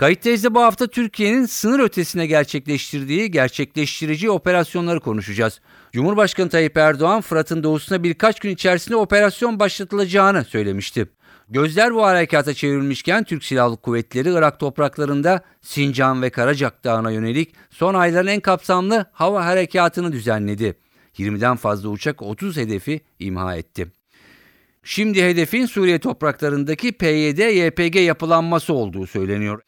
Kayıttayız'da bu hafta Türkiye'nin sınır ötesine gerçekleştirdiği gerçekleştirici operasyonları konuşacağız. Cumhurbaşkanı Tayyip Erdoğan Fırat'ın doğusuna birkaç gün içerisinde operasyon başlatılacağını söylemişti. Gözler bu harekata çevrilmişken Türk Silahlı Kuvvetleri Irak topraklarında Sincan ve Karacak Dağı'na yönelik son ayların en kapsamlı hava harekatını düzenledi. 20'den fazla uçak 30 hedefi imha etti. Şimdi hedefin Suriye topraklarındaki PYD-YPG yapılanması olduğu söyleniyor.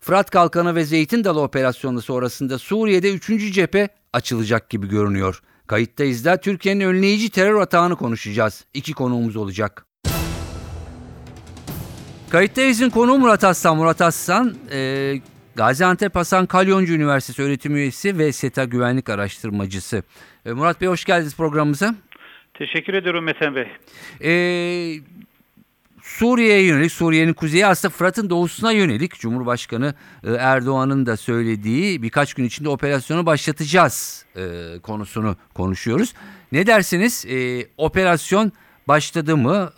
Fırat Kalkanı ve Zeytin Dalı operasyonu sonrasında Suriye'de 3. cephe açılacak gibi görünüyor. Kayıttayız da Türkiye'nin önleyici terör atağını konuşacağız. İki konuğumuz olacak. Kayıttayız'ın konuğu Murat Aslan. Murat Aslan, e, Gaziantep Hasan Kalyoncu Üniversitesi öğretim üyesi ve SETA güvenlik araştırmacısı. E, Murat Bey hoş geldiniz programımıza. Teşekkür ediyorum Metin Bey. E, Suriye'ye yönelik, Suriye'nin kuzeyi aslında Fırat'ın doğusuna yönelik Cumhurbaşkanı e, Erdoğan'ın da söylediği birkaç gün içinde operasyonu başlatacağız e, konusunu konuşuyoruz. Ne dersiniz? E, operasyon başladı mı?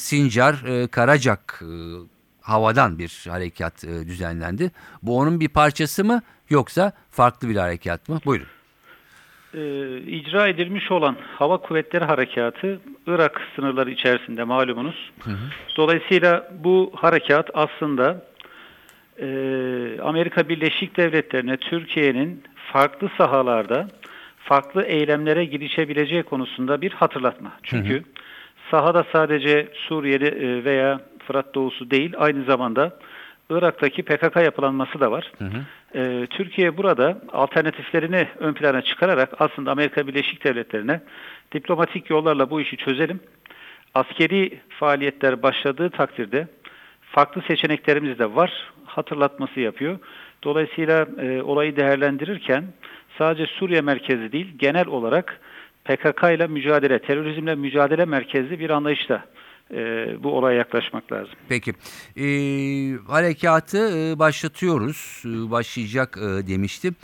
Sincar, Karacak havadan bir harekat düzenlendi. Bu onun bir parçası mı yoksa farklı bir harekat mı? Buyurun. Ee, icra edilmiş olan Hava Kuvvetleri Harekatı Irak sınırları içerisinde malumunuz. Hı hı. Dolayısıyla bu harekat aslında e, Amerika Birleşik Devletleri'ne Türkiye'nin farklı sahalarda farklı eylemlere girişebileceği konusunda bir hatırlatma. Çünkü hı hı. sahada sadece Suriye'de e, veya Fırat Doğusu değil aynı zamanda Irak'taki PKK yapılanması da var. Hı hı. Ee, Türkiye burada alternatiflerini ön plana çıkararak aslında Amerika Birleşik Devletleri'ne diplomatik yollarla bu işi çözelim. Askeri faaliyetler başladığı takdirde farklı seçeneklerimiz de var hatırlatması yapıyor. Dolayısıyla e, olayı değerlendirirken sadece Suriye merkezi değil genel olarak PKK ile mücadele, terörizmle mücadele merkezli bir anlayışta e, bu olaya yaklaşmak lazım. Peki. E, harekatı e, başlatıyoruz. E, başlayacak e, demiştim.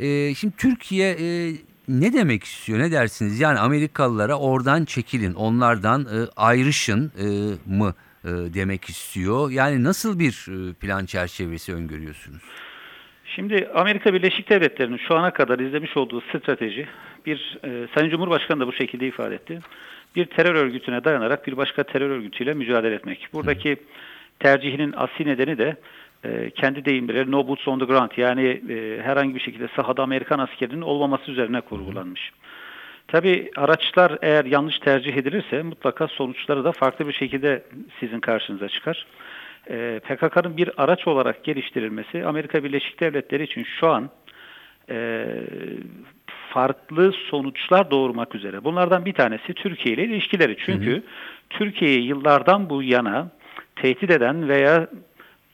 E, şimdi Türkiye e, ne demek istiyor? Ne dersiniz? Yani Amerikalılara oradan çekilin, onlardan e, ayrışın e, mı e, demek istiyor? Yani nasıl bir e, plan çerçevesi öngörüyorsunuz? Şimdi Amerika Birleşik Devletleri'nin şu ana kadar izlemiş olduğu strateji bir e, Sayın Cumhurbaşkanı da bu şekilde ifade etti bir terör örgütüne dayanarak bir başka terör örgütüyle mücadele etmek. Buradaki tercihinin asli nedeni de e, kendi deyimleri no boots on the ground yani e, herhangi bir şekilde sahada Amerikan askerinin olmaması üzerine kurgulanmış. Tabi araçlar eğer yanlış tercih edilirse mutlaka sonuçları da farklı bir şekilde sizin karşınıza çıkar. E, PKK'nın bir araç olarak geliştirilmesi Amerika Birleşik Devletleri için şu an farklı sonuçlar doğurmak üzere. Bunlardan bir tanesi Türkiye ile ilişkileri. Çünkü. Türkiye'yi yıllardan bu yana tehdit eden veya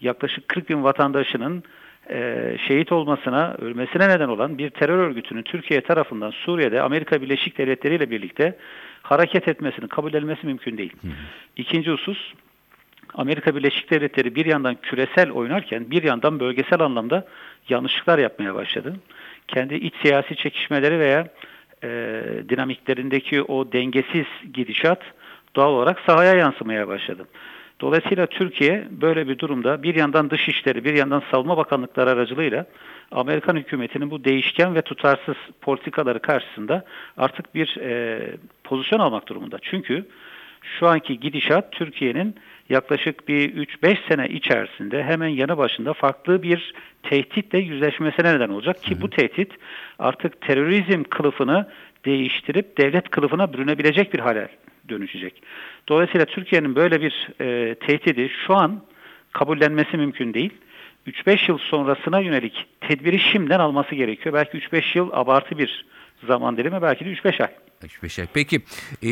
yaklaşık 40 bin vatandaşının e, şehit olmasına, ölmesine neden olan bir terör örgütünün Türkiye tarafından Suriye'de Amerika Birleşik Devletleri ile birlikte hareket etmesini kabul edilmesi mümkün değil. Hı. İkinci husus, Amerika Birleşik Devletleri bir yandan küresel oynarken bir yandan bölgesel anlamda yanlışlıklar yapmaya başladı kendi iç siyasi çekişmeleri veya e, dinamiklerindeki o dengesiz gidişat doğal olarak sahaya yansımaya başladı. Dolayısıyla Türkiye böyle bir durumda bir yandan dışişleri bir yandan savunma bakanlıkları aracılığıyla Amerikan hükümetinin bu değişken ve tutarsız politikaları karşısında artık bir e, pozisyon almak durumunda. Çünkü şu anki gidişat Türkiye'nin yaklaşık bir 3-5 sene içerisinde hemen yanı başında farklı bir tehditle yüzleşmesine neden olacak ki bu tehdit artık terörizm kılıfını değiştirip devlet kılıfına bürünebilecek bir hale dönüşecek. Dolayısıyla Türkiye'nin böyle bir e, tehdidi şu an kabullenmesi mümkün değil. 3-5 yıl sonrasına yönelik tedbiri şimdiden alması gerekiyor. Belki 3-5 yıl abartı bir zaman dilimi belki de 3-5 ay. 3-5 ay. Peki e,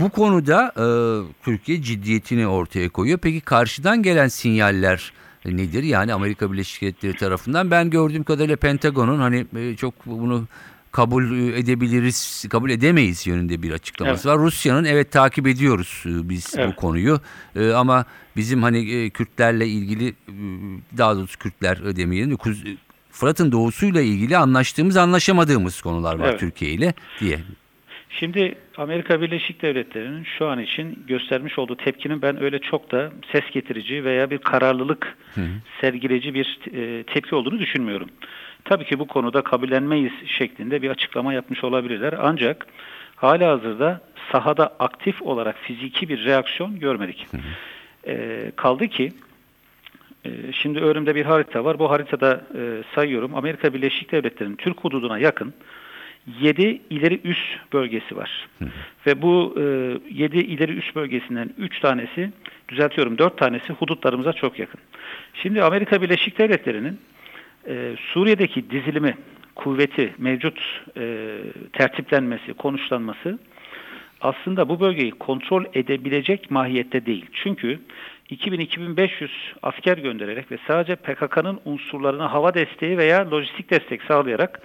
bu konuda e, Türkiye ciddiyetini ortaya koyuyor. Peki karşıdan gelen sinyaller nedir? Yani Amerika Birleşik Devletleri tarafından ben gördüğüm kadarıyla Pentagon'un hani e, çok bunu kabul edebiliriz, kabul edemeyiz yönünde bir açıklaması var. Rusya'nın evet takip ediyoruz e, biz bu Evet. konuyu E, ama bizim hani e, Kürtlerle ilgili e, daha doğrusu Kürtler demeyelim Fırat'ın doğusuyla ilgili anlaştığımız anlaşamadığımız konular var Evet. Türkiye ile diye. Şimdi Amerika Birleşik Devletleri'nin şu an için göstermiş olduğu tepkinin ben öyle çok da ses getirici veya bir kararlılık sergileci bir e, tepki olduğunu düşünmüyorum. Tabii ki bu konuda kabullenmeyiz şeklinde bir açıklama yapmış olabilirler. Ancak hala hazırda sahada aktif olarak fiziki bir reaksiyon görmedik. E, kaldı ki e, Şimdi önümde bir harita var. Bu haritada e, sayıyorum. Amerika Birleşik Devletleri'nin Türk hududuna yakın 7 ileri üs bölgesi var. Ve bu 7 ileri üs bölgesinden 3 tanesi, düzeltiyorum 4 tanesi hudutlarımıza çok yakın. Şimdi Amerika Birleşik Devletleri'nin e, Suriye'deki dizilimi, kuvveti, mevcut e, tertiplenmesi, konuşlanması aslında bu bölgeyi kontrol edebilecek mahiyette değil. Çünkü 2000-2500 asker göndererek ve sadece PKK'nın unsurlarına hava desteği veya lojistik destek sağlayarak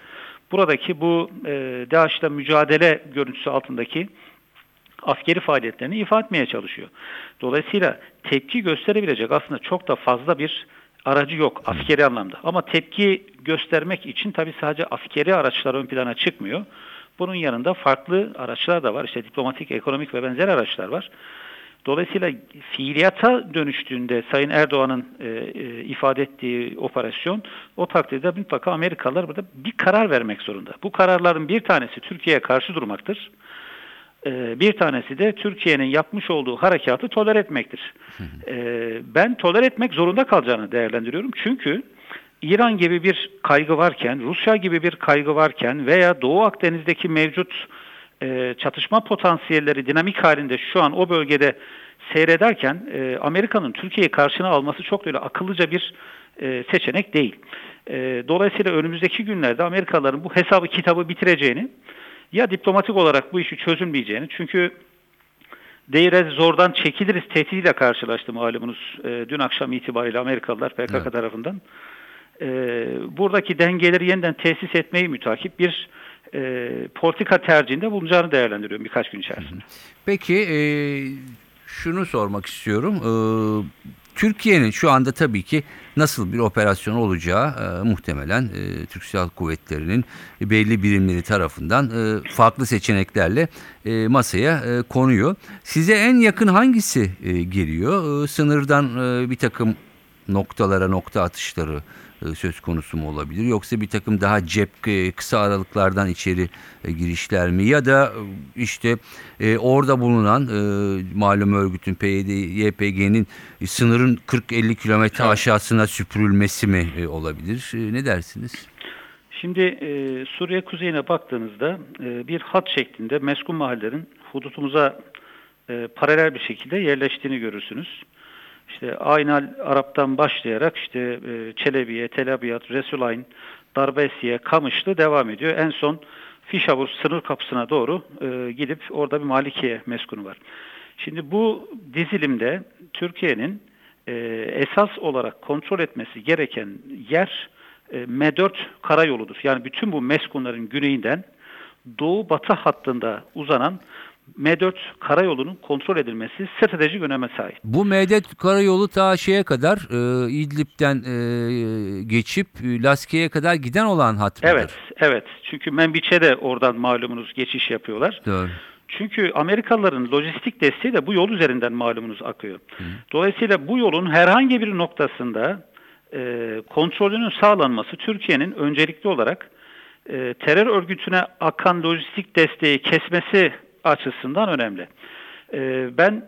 buradaki bu e, DAEŞ'le mücadele görüntüsü altındaki askeri faaliyetlerini ifade etmeye çalışıyor. Dolayısıyla tepki gösterebilecek aslında çok da fazla bir aracı yok askeri anlamda. Ama tepki göstermek için tabii sadece askeri araçlar ön plana çıkmıyor. Bunun yanında farklı araçlar da var. İşte diplomatik, ekonomik ve benzer araçlar var. Dolayısıyla fiiliyata dönüştüğünde Sayın Erdoğan'ın e, e, ifade ettiği operasyon o takdirde mutlaka Amerikalılar burada bir karar vermek zorunda. Bu kararların bir tanesi Türkiye'ye karşı durmaktır. E, bir tanesi de Türkiye'nin yapmış olduğu harekatı toler etmektir. E, ben toler etmek zorunda kalacağını değerlendiriyorum. Çünkü İran gibi bir kaygı varken, Rusya gibi bir kaygı varken veya Doğu Akdeniz'deki mevcut e, çatışma potansiyelleri dinamik halinde şu an o bölgede seyrederken e, Amerika'nın Türkiye'yi karşına alması çok öyle akıllıca bir e, seçenek değil. E, dolayısıyla önümüzdeki günlerde Amerikalıların bu hesabı kitabı bitireceğini ya diplomatik olarak bu işi çözülmeyeceğini çünkü Deirez zordan çekiliriz tehdidiyle karşılaştı malumunuz e, dün akşam itibariyle Amerikalılar PKK Evet. tarafından. E, buradaki dengeleri yeniden tesis etmeyi mütakip bir e, politika tercihinde bulunacağını değerlendiriyorum birkaç gün içerisinde. Peki e, şunu sormak istiyorum. E, Türkiye'nin şu anda tabii ki nasıl bir operasyon olacağı e, muhtemelen e, Türk Silahlı Kuvvetleri'nin belli birimleri tarafından e, farklı seçeneklerle e, masaya e, konuyor. Size en yakın hangisi e, geliyor? E, sınırdan e, bir takım noktalara nokta atışları söz konusu mu olabilir? Yoksa bir takım daha cep e, kısa aralıklardan içeri e, girişler mi? Ya da e, işte e, orada bulunan e, malum örgütün PYD, YPG'nin e, sınırın 40-50 kilometre aşağısına süpürülmesi mi e, olabilir? E, ne dersiniz? Şimdi e, Suriye kuzeyine baktığınızda e, bir hat şeklinde meskun mahallelerin hudutumuza e, paralel bir şekilde yerleştiğini görürsünüz. İşte Aynal Arap'tan başlayarak işte e, Çelebiye, Tel Abyad, Resulayn, Darbesiye, Kamışlı devam ediyor. En son Fişavur sınır kapısına doğru e, gidip orada bir Malikiye meskunu var. Şimdi bu dizilimde Türkiye'nin e, esas olarak kontrol etmesi gereken yer e, M4 karayoludur. Yani bütün bu meskunların güneyinden doğu batı hattında uzanan M4 karayolunun kontrol edilmesi stratejik öneme sahip. Bu Medet Karayolu ta şeye kadar e, İdlib'den e, geçip e, Laskiye'ye kadar giden olan hat mıdır? Evet, evet. Çünkü Menbiç'e de oradan malumunuz geçiş yapıyorlar. Doğru. Çünkü Amerikalıların lojistik desteği de bu yol üzerinden malumunuz akıyor. Dolayısıyla bu yolun herhangi bir noktasında e, kontrolünün sağlanması Türkiye'nin öncelikli olarak e, terör örgütüne akan lojistik desteği kesmesi açısından önemli. E, ben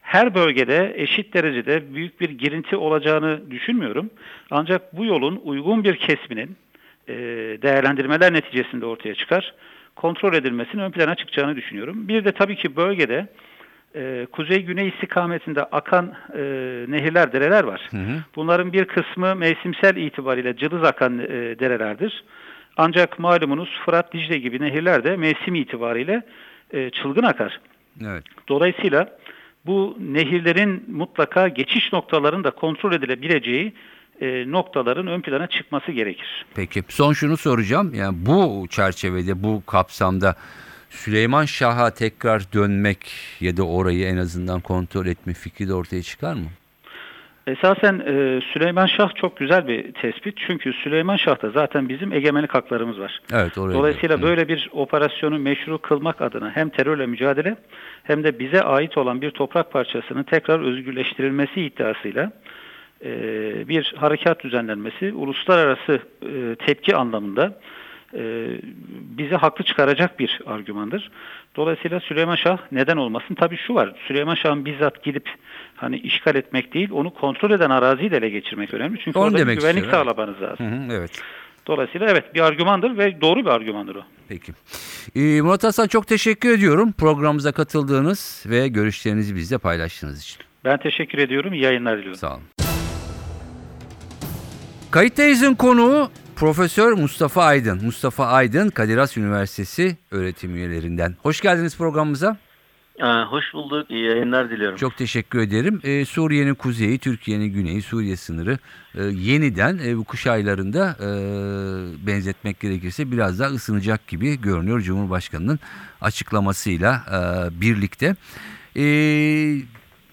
her bölgede eşit derecede büyük bir girinti olacağını düşünmüyorum. Ancak bu yolun uygun bir kesminin e, değerlendirmeler neticesinde ortaya çıkar. Kontrol edilmesinin ön plana çıkacağını düşünüyorum. Bir de tabii ki bölgede e, kuzey-güney istikametinde akan e, nehirler, dereler var. Hı hı. Bunların bir kısmı mevsimsel itibariyle cılız akan e, derelerdir. Ancak malumunuz Fırat, Dicle gibi nehirler de mevsim itibariyle e, çılgın akar. Evet. Dolayısıyla bu nehirlerin mutlaka geçiş noktalarının da kontrol edilebileceği e, noktaların ön plana çıkması gerekir. Peki son şunu soracağım. Yani bu çerçevede bu kapsamda Süleyman Şah'a tekrar dönmek ya da orayı en azından kontrol etme fikri de ortaya çıkar mı? Esasen e, Süleyman Şah çok güzel bir tespit. Çünkü Süleyman Şah'ta zaten bizim egemenlik haklarımız var. Evet oraya. Dolayısıyla böyle bir operasyonu meşru kılmak adına hem terörle mücadele hem de bize ait olan bir toprak parçasının tekrar özgürleştirilmesi iddiasıyla e, bir harekat düzenlenmesi uluslararası e, tepki anlamında e, bizi haklı çıkaracak bir argümandır. Dolayısıyla Süleyman Şah neden olmasın? Tabii şu var. Süleyman Şah'ın bizzat gidip hani işgal etmek değil, onu kontrol eden araziyi de ele geçirmek önemli. Çünkü Onu orada demek güvenlik istiyorum, sağlamanız lazım. Hı hı, evet. Dolayısıyla evet bir argümandır ve doğru bir argümandır o. Peki. Ee, Murat Hasan çok teşekkür ediyorum programımıza katıldığınız ve görüşlerinizi bizle paylaştığınız için. Ben teşekkür ediyorum. İyi yayınlar diliyorum. Sağ olun. Kayıttayız'ın konuğu Profesör Mustafa Aydın. Mustafa Aydın Kadir Has Üniversitesi öğretim üyelerinden. Hoş geldiniz programımıza. Aa, hoş bulduk. İyi yayınlar diliyorum. Çok teşekkür ederim. Ee, Suriye'nin kuzeyi, Türkiye'nin güneyi, Suriye sınırı e, yeniden e, bu kış aylarında e, benzetmek gerekirse biraz daha ısınacak gibi görünüyor Cumhurbaşkanı'nın açıklamasıyla e, birlikte. E,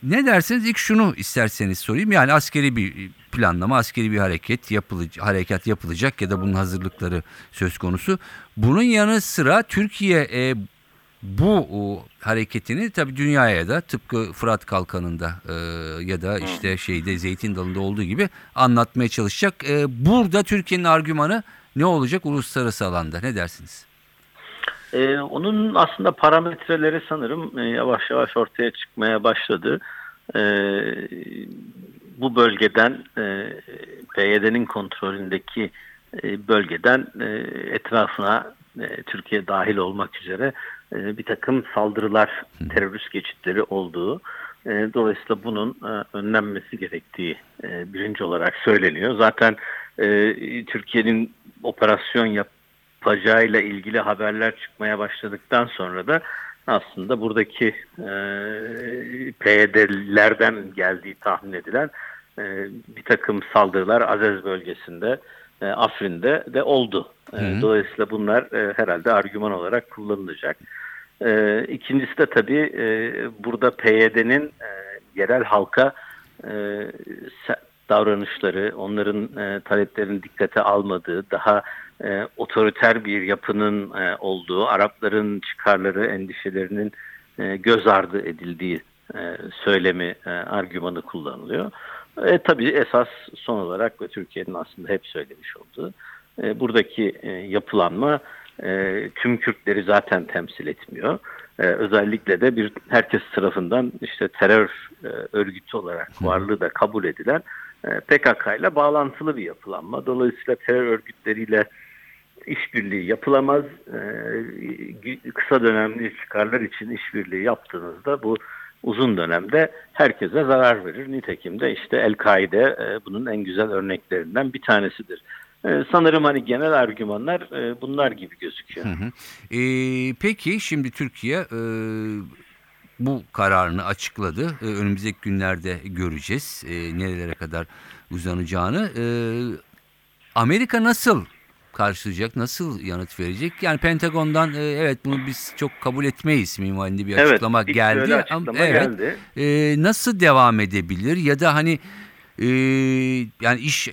ne dersiniz? İlk şunu isterseniz sorayım. Yani askeri bir planlama, askeri bir hareket yapılacak, harekat yapılacak ya da bunun hazırlıkları söz konusu. Bunun yanı sıra Türkiye e, bu o, hareketini tabii dünyaya da tıpkı Fırat Kalkanı'nda e, ya da işte şeyde Zeytin Dalı'nda olduğu gibi anlatmaya çalışacak. E, burada Türkiye'nin argümanı ne olacak uluslararası alanda? Ne dersiniz? Ee, onun aslında parametreleri sanırım e, yavaş yavaş ortaya çıkmaya başladı. Ee, bu bölgeden e, PYD'nin kontrolündeki e, bölgeden e, etrafına e, Türkiye dahil olmak üzere e, bir takım saldırılar, terörist geçitleri olduğu. E, dolayısıyla bunun e, önlenmesi gerektiği e, birinci olarak söyleniyor. Zaten e, Türkiye'nin operasyon yapacağıyla ilgili haberler çıkmaya başladıktan sonra da aslında buradaki e, PYD'lerden geldiği tahmin edilen e, bir takım saldırılar Azez bölgesinde, e, Afrin'de de oldu. E, Hı. dolayısıyla bunlar e, herhalde argüman olarak kullanılacak. E, ikincisi de tabii e, burada PYD'nin e, yerel halka e, davranışları, onların e, taleplerini dikkate almadığı, daha e, otoriter bir yapının e, olduğu, Arapların çıkarları, endişelerinin e, göz ardı edildiği e, söylemi, e, argümanı kullanılıyor. E, tabii esas son olarak ve Türkiye'nin aslında hep söylemiş olduğu e, buradaki e, yapılanma e, tüm Kürtleri zaten temsil etmiyor. E, özellikle de bir herkes tarafından işte terör e, örgütü olarak varlığı da kabul edilen PKK ile bağlantılı bir yapılanma. Dolayısıyla terör örgütleriyle işbirliği yapılamaz. E, kısa dönemli çıkarlar için işbirliği yaptığınızda bu uzun dönemde herkese zarar verir. Nitekim de işte El-Kaide e, bunun en güzel örneklerinden bir tanesidir. E, sanırım hani genel argümanlar e, bunlar gibi gözüküyor. Hı hı. E, peki şimdi Türkiye e, bu kararını açıkladı. E, önümüzdeki günlerde göreceğiz e, nerelere kadar uzanacağını. E, Amerika nasıl karşılayacak, nasıl yanıt verecek? Yani Pentagon'dan e, evet bunu biz çok kabul etmeyiz minvalinde bir açıklama evet, geldi. Ama- açıklama evet. geldi. E, nasıl devam edebilir ya da hani e, yani iş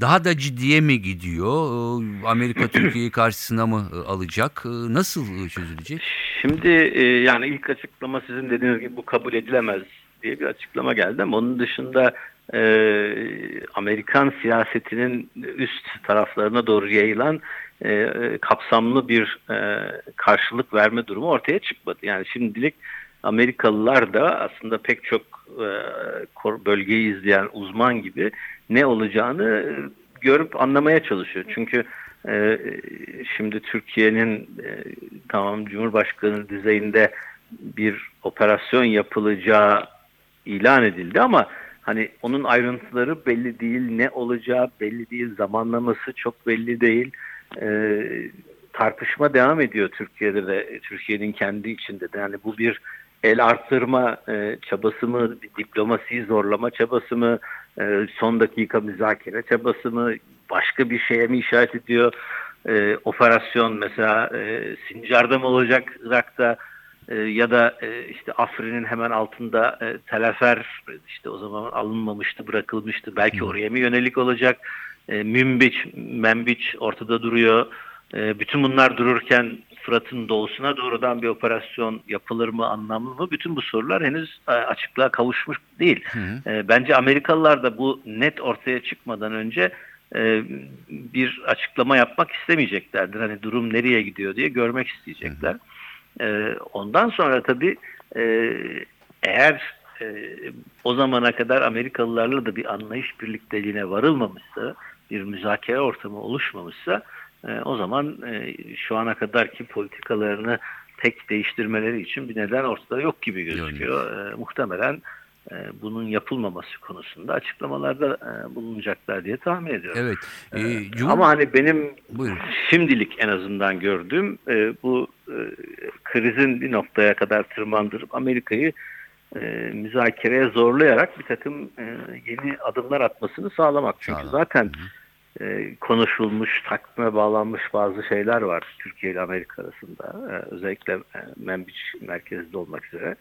daha da ciddiye mi gidiyor? E, Amerika Türkiye'yi karşısına mı e, alacak? E, Nasıl e, çözülecek? Şimdi e, yani ilk açıklama sizin dediğiniz gibi bu kabul edilemez diye bir açıklama geldi ama onun dışında e, Amerikan siyasetinin üst taraflarına doğru yayılan e, e, kapsamlı bir e, karşılık verme durumu ortaya çıkmadı. Yani şimdilik Amerikalılar da aslında pek çok e, bölgeyi izleyen uzman gibi ne olacağını görüp anlamaya çalışıyor. Çünkü e, şimdi Türkiye'nin e, tamam Cumhurbaşkanı düzeyinde bir operasyon yapılacağı ilan edildi ama hani onun ayrıntıları belli değil, ne olacağı belli değil, zamanlaması çok belli değil. E, tartışma devam ediyor Türkiye'de de, Türkiye'nin kendi içinde de. Yani bu bir el arttırma e, çabası mı, diplomasiyi zorlama çabası mı, e, son dakika müzakere çabası mı, başka bir şeye mi işaret ediyor? E, operasyon mesela e, Sincar'da mı olacak Irak'ta e, ya da e, işte Afrin'in hemen altında e, Telefer işte o zaman alınmamıştı, bırakılmıştı. Belki oraya mı yönelik olacak? E, Münbiç, Menbiç ortada duruyor. E, bütün bunlar dururken Fırat'ın doğusuna doğrudan bir operasyon yapılır mı, anlamlı mı? Bütün bu sorular henüz e, açıklığa kavuşmuş değil. E, bence Amerikalılar da bu net ortaya çıkmadan önce e, bir açıklama yapmak istemeyeceklerdir. Hani durum nereye gidiyor diye görmek isteyecekler. E, ondan sonra tabii eğer o zamana kadar Amerikalılarla da bir anlayış birlikteliğine varılmamışsa, bir müzakere ortamı oluşmamışsa e, o zaman e, şu ana kadarki politikalarını tek değiştirmeleri için bir neden ortada yok gibi gözüküyor. E, muhtemelen e, bunun yapılmaması konusunda açıklamalarda e, bulunacaklar diye tahmin ediyorum. Evet. E, Cumhur- Ama hani benim Buyurun. şimdilik en azından gördüğüm e, bu e, krizin bir noktaya kadar tırmandırıp Amerika'yı e, müzakereye zorlayarak bir takım e, yeni adımlar atmasını sağlamak. Çünkü Sağlam. zaten e, konuşulmuş, takvime bağlanmış bazı şeyler var Türkiye ile Amerika arasında. E, özellikle e, Menbiç merkezinde olmak üzere.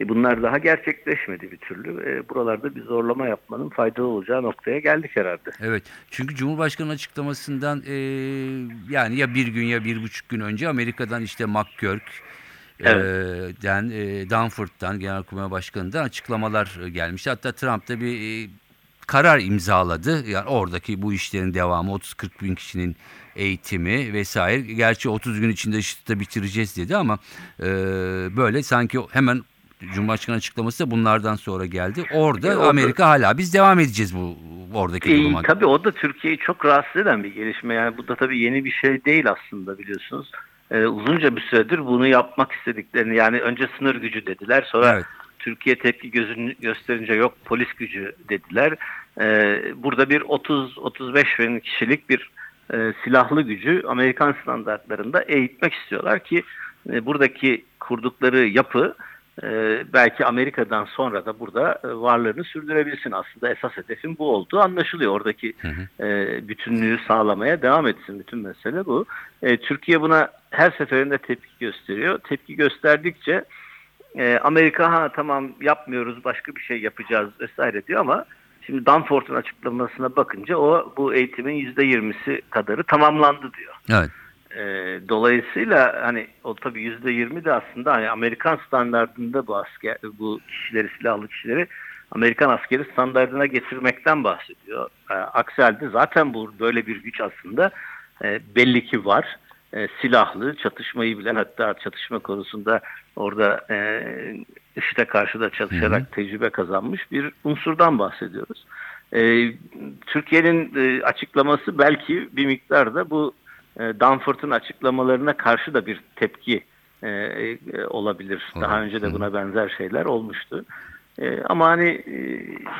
E, bunlar daha gerçekleşmedi bir türlü. E, buralarda bir zorlama yapmanın faydalı olacağı noktaya geldik herhalde. Evet. Çünkü Cumhurbaşkanı açıklamasından e, yani ya bir gün ya bir buçuk gün önce Amerika'dan işte McGurk, e, Evet. den, e, Danforth'tan Genelkurmay Başkanı'ndan açıklamalar e, gelmişti. Hatta Trump da bir e, karar imzaladı. Yani oradaki bu işlerin devamı 30-40 bin kişinin eğitimi vesaire. Gerçi 30 gün içinde IŞİD'i bitireceğiz dedi ama e, böyle sanki hemen Cumhurbaşkanı açıklaması da bunlardan sonra geldi. Orada E, Amerika hala biz devam edeceğiz bu oradaki E, duruma. tabii o da Türkiye'yi çok rahatsız eden bir gelişme. Yani bu da tabii yeni bir şey değil aslında biliyorsunuz. E, uzunca bir süredir bunu yapmak istediklerini yani önce sınır gücü dediler sonra Evet. Türkiye tepki gözünü gösterince yok polis gücü dediler. E, burada bir 30-35 bin kişilik bir e, silahlı gücü Amerikan standartlarında eğitmek istiyorlar ki e, buradaki kurdukları yapı e, belki Amerika'dan sonra da burada e, varlığını sürdürebilsin. Aslında esas hedefin bu olduğu anlaşılıyor. Oradaki e, bütünlüğü sağlamaya devam etsin. Bütün mesele bu. E, Türkiye buna her seferinde tepki gösteriyor. Tepki gösterdikçe e, Amerika ha tamam yapmıyoruz başka bir şey yapacağız vesaire diyor ama şimdi Danforth'un açıklamasına bakınca o bu eğitimin %20'si kadarı tamamlandı diyor. Evet. E, dolayısıyla hani o tabii yüzde yirmi de aslında hani Amerikan standartında bu asker bu kişileri silahlı kişileri Amerikan askeri standartına getirmekten bahsediyor. E, aksi halde zaten bu böyle bir güç aslında e, belli ki var. E, silahlı, çatışmayı bilen hatta çatışma konusunda orada e, IŞİD'e karşı da çalışarak tecrübe kazanmış bir unsurdan bahsediyoruz. E, Türkiye'nin e, açıklaması belki bir miktarda bu e, Danforth'un açıklamalarına karşı da bir tepki e, e, olabilir. Daha önce de buna benzer şeyler olmuştu. E, ama hani e,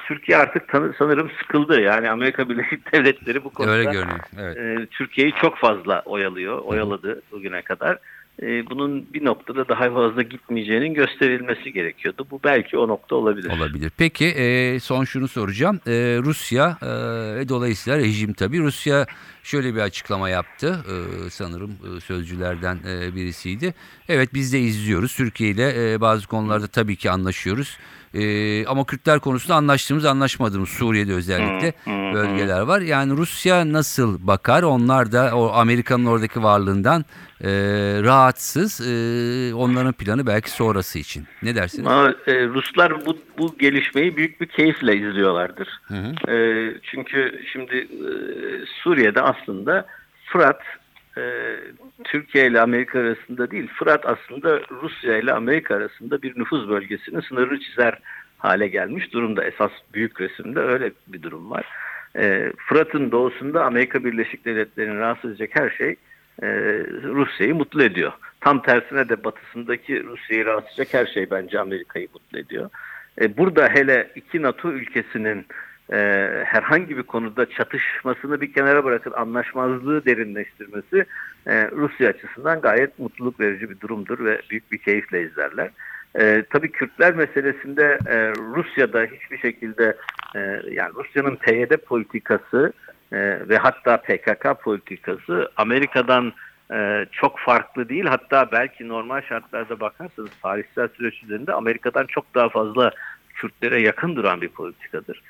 Türkiye artık tanı- sanırım sıkıldı. Yani Amerika Birleşik Devletleri bu konuda Öyle görünüyor. Evet. e, Türkiye'yi çok fazla oyalıyor, oyaladı bugüne kadar. E, bunun bir noktada daha fazla gitmeyeceğinin gösterilmesi gerekiyordu. Bu belki o nokta olabilir. Olabilir. Peki e, son şunu soracağım. E, Rusya ve dolayısıyla rejim tabii. Rusya şöyle bir açıklama yaptı. E, sanırım e, sözcülerden e, birisiydi. Evet biz de izliyoruz. Türkiye ile e, bazı konularda tabii ki anlaşıyoruz. E, ama Kürtler konusunda anlaştığımız anlaşmadığımız Suriye'de özellikle bölgeler var. Yani Rusya nasıl bakar? Onlar da o Amerika'nın oradaki varlığından e, rahatsız. E, onların planı belki sonrası için. Ne dersiniz? Ama e, Ruslar bu, bu gelişmeyi büyük bir keyifle izliyorlardır. Hı hı. E, çünkü şimdi e, Suriye'de aslında Fırat e, Türkiye ile Amerika arasında değil, Fırat aslında Rusya ile Amerika arasında bir nüfuz bölgesinin sınırını çizer hale gelmiş durumda. Esas büyük resimde öyle bir durum var. E, Fırat'ın doğusunda Amerika Birleşik Devletleri'ni rahatsız edecek her şey e, Rusya'yı mutlu ediyor. Tam tersine de batısındaki Rusya'yı rahatsız edecek her şey bence Amerika'yı mutlu ediyor. E, burada hele iki NATO ülkesinin e, herhangi bir konuda çatışmasını bir kenara bırakıp anlaşmazlığı derinleştirmesi e, Rusya açısından gayet mutluluk verici bir durumdur ve büyük bir keyifle izlerler. E, tabii Kürtler meselesinde e, Rusya'da hiçbir şekilde e, yani Rusya'nın PYD politikası e, ve hatta PKK politikası Amerika'dan e, çok farklı değil. Hatta belki normal şartlarda bakarsanız tarihsel süreç üzerinde Amerika'dan çok daha fazla Kürtlere yakın duran bir politikadır.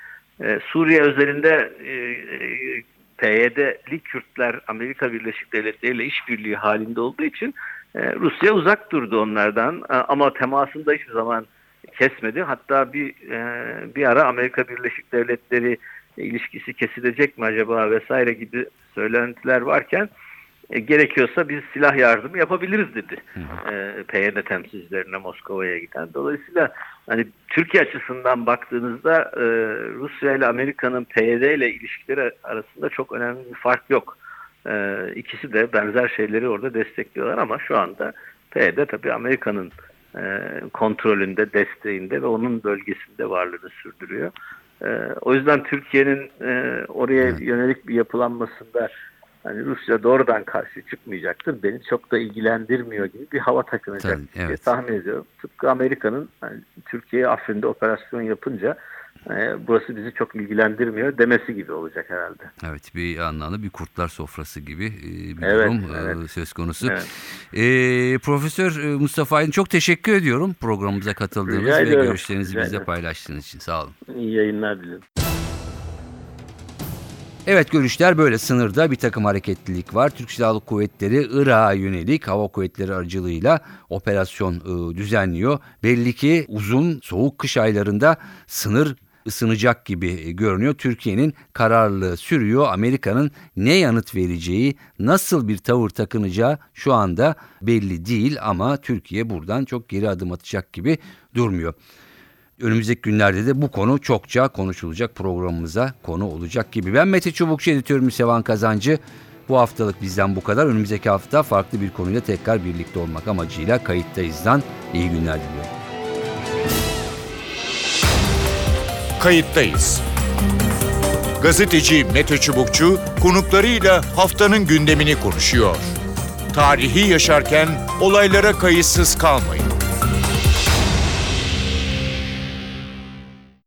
E, Suriye özelinde e, e, PYD'li Kürtler Amerika Birleşik Devletleri ile işbirliği halinde olduğu için e, Rusya uzak durdu onlardan E, ama temasını da hiçbir zaman kesmedi. Hatta bir e, bir ara Amerika Birleşik Devletleri ilişkisi kesilecek mi acaba vesaire gibi söylentiler varken e, gerekiyorsa biz silah yardımı yapabiliriz dedi. E, PYD temsilcilerine Moskova'ya giden. Dolayısıyla hani Türkiye açısından baktığınızda e, Rusya ile Amerika'nın PYD ile ilişkileri arasında çok önemli bir fark yok. E, ikisi de benzer şeyleri orada destekliyorlar ama şu anda PYD tabii Amerika'nın e, kontrolünde, desteğinde ve onun bölgesinde varlığını sürdürüyor. E, o yüzden Türkiye'nin e, oraya yönelik bir yapılanmasında hani Rusya doğrudan karşı çıkmayacaktır. Beni çok da ilgilendirmiyor gibi bir hava takınacak Tabii, diye evet. tahmin ediyorum. Tıpkı Amerika'nın hani, Türkiye'ye Afrin'de operasyon yapınca e, burası bizi çok ilgilendirmiyor demesi gibi olacak herhalde. Evet bir anlamda bir kurtlar sofrası gibi e, bir Evet, durum e, evet. söz konusu. Evet. E, Profesör Mustafa Aydın çok teşekkür ediyorum programımıza katıldığınız Rica ve ediyorum. görüşlerinizi Rica bizle paylaştığınız için sağ olun. İyi yayınlar dilerim. Evet görüşler böyle sınırda bir takım hareketlilik var. Türk Silahlı Kuvvetleri Irak'a yönelik hava kuvvetleri aracılığıyla operasyon e, düzenliyor. Belli ki uzun soğuk kış aylarında sınır ısınacak gibi e, görünüyor. Türkiye'nin kararlılığı sürüyor. Amerika'nın ne yanıt vereceği, nasıl bir tavır takınacağı şu anda belli değil ama Türkiye buradan çok geri adım atacak gibi durmuyor. Önümüzdeki günlerde de bu konu çokça konuşulacak programımıza konu olacak gibi. Ben Mete Çubukçu editörüm Sevan Kazancı. Bu haftalık bizden bu kadar. Önümüzdeki hafta farklı bir konuyla tekrar birlikte olmak amacıyla kayıttayızdan iyi günler diliyorum. Kayıttayız. Gazeteci Mete Çubukçu konuklarıyla haftanın gündemini konuşuyor. Tarihi yaşarken olaylara kayıtsız kalmayın.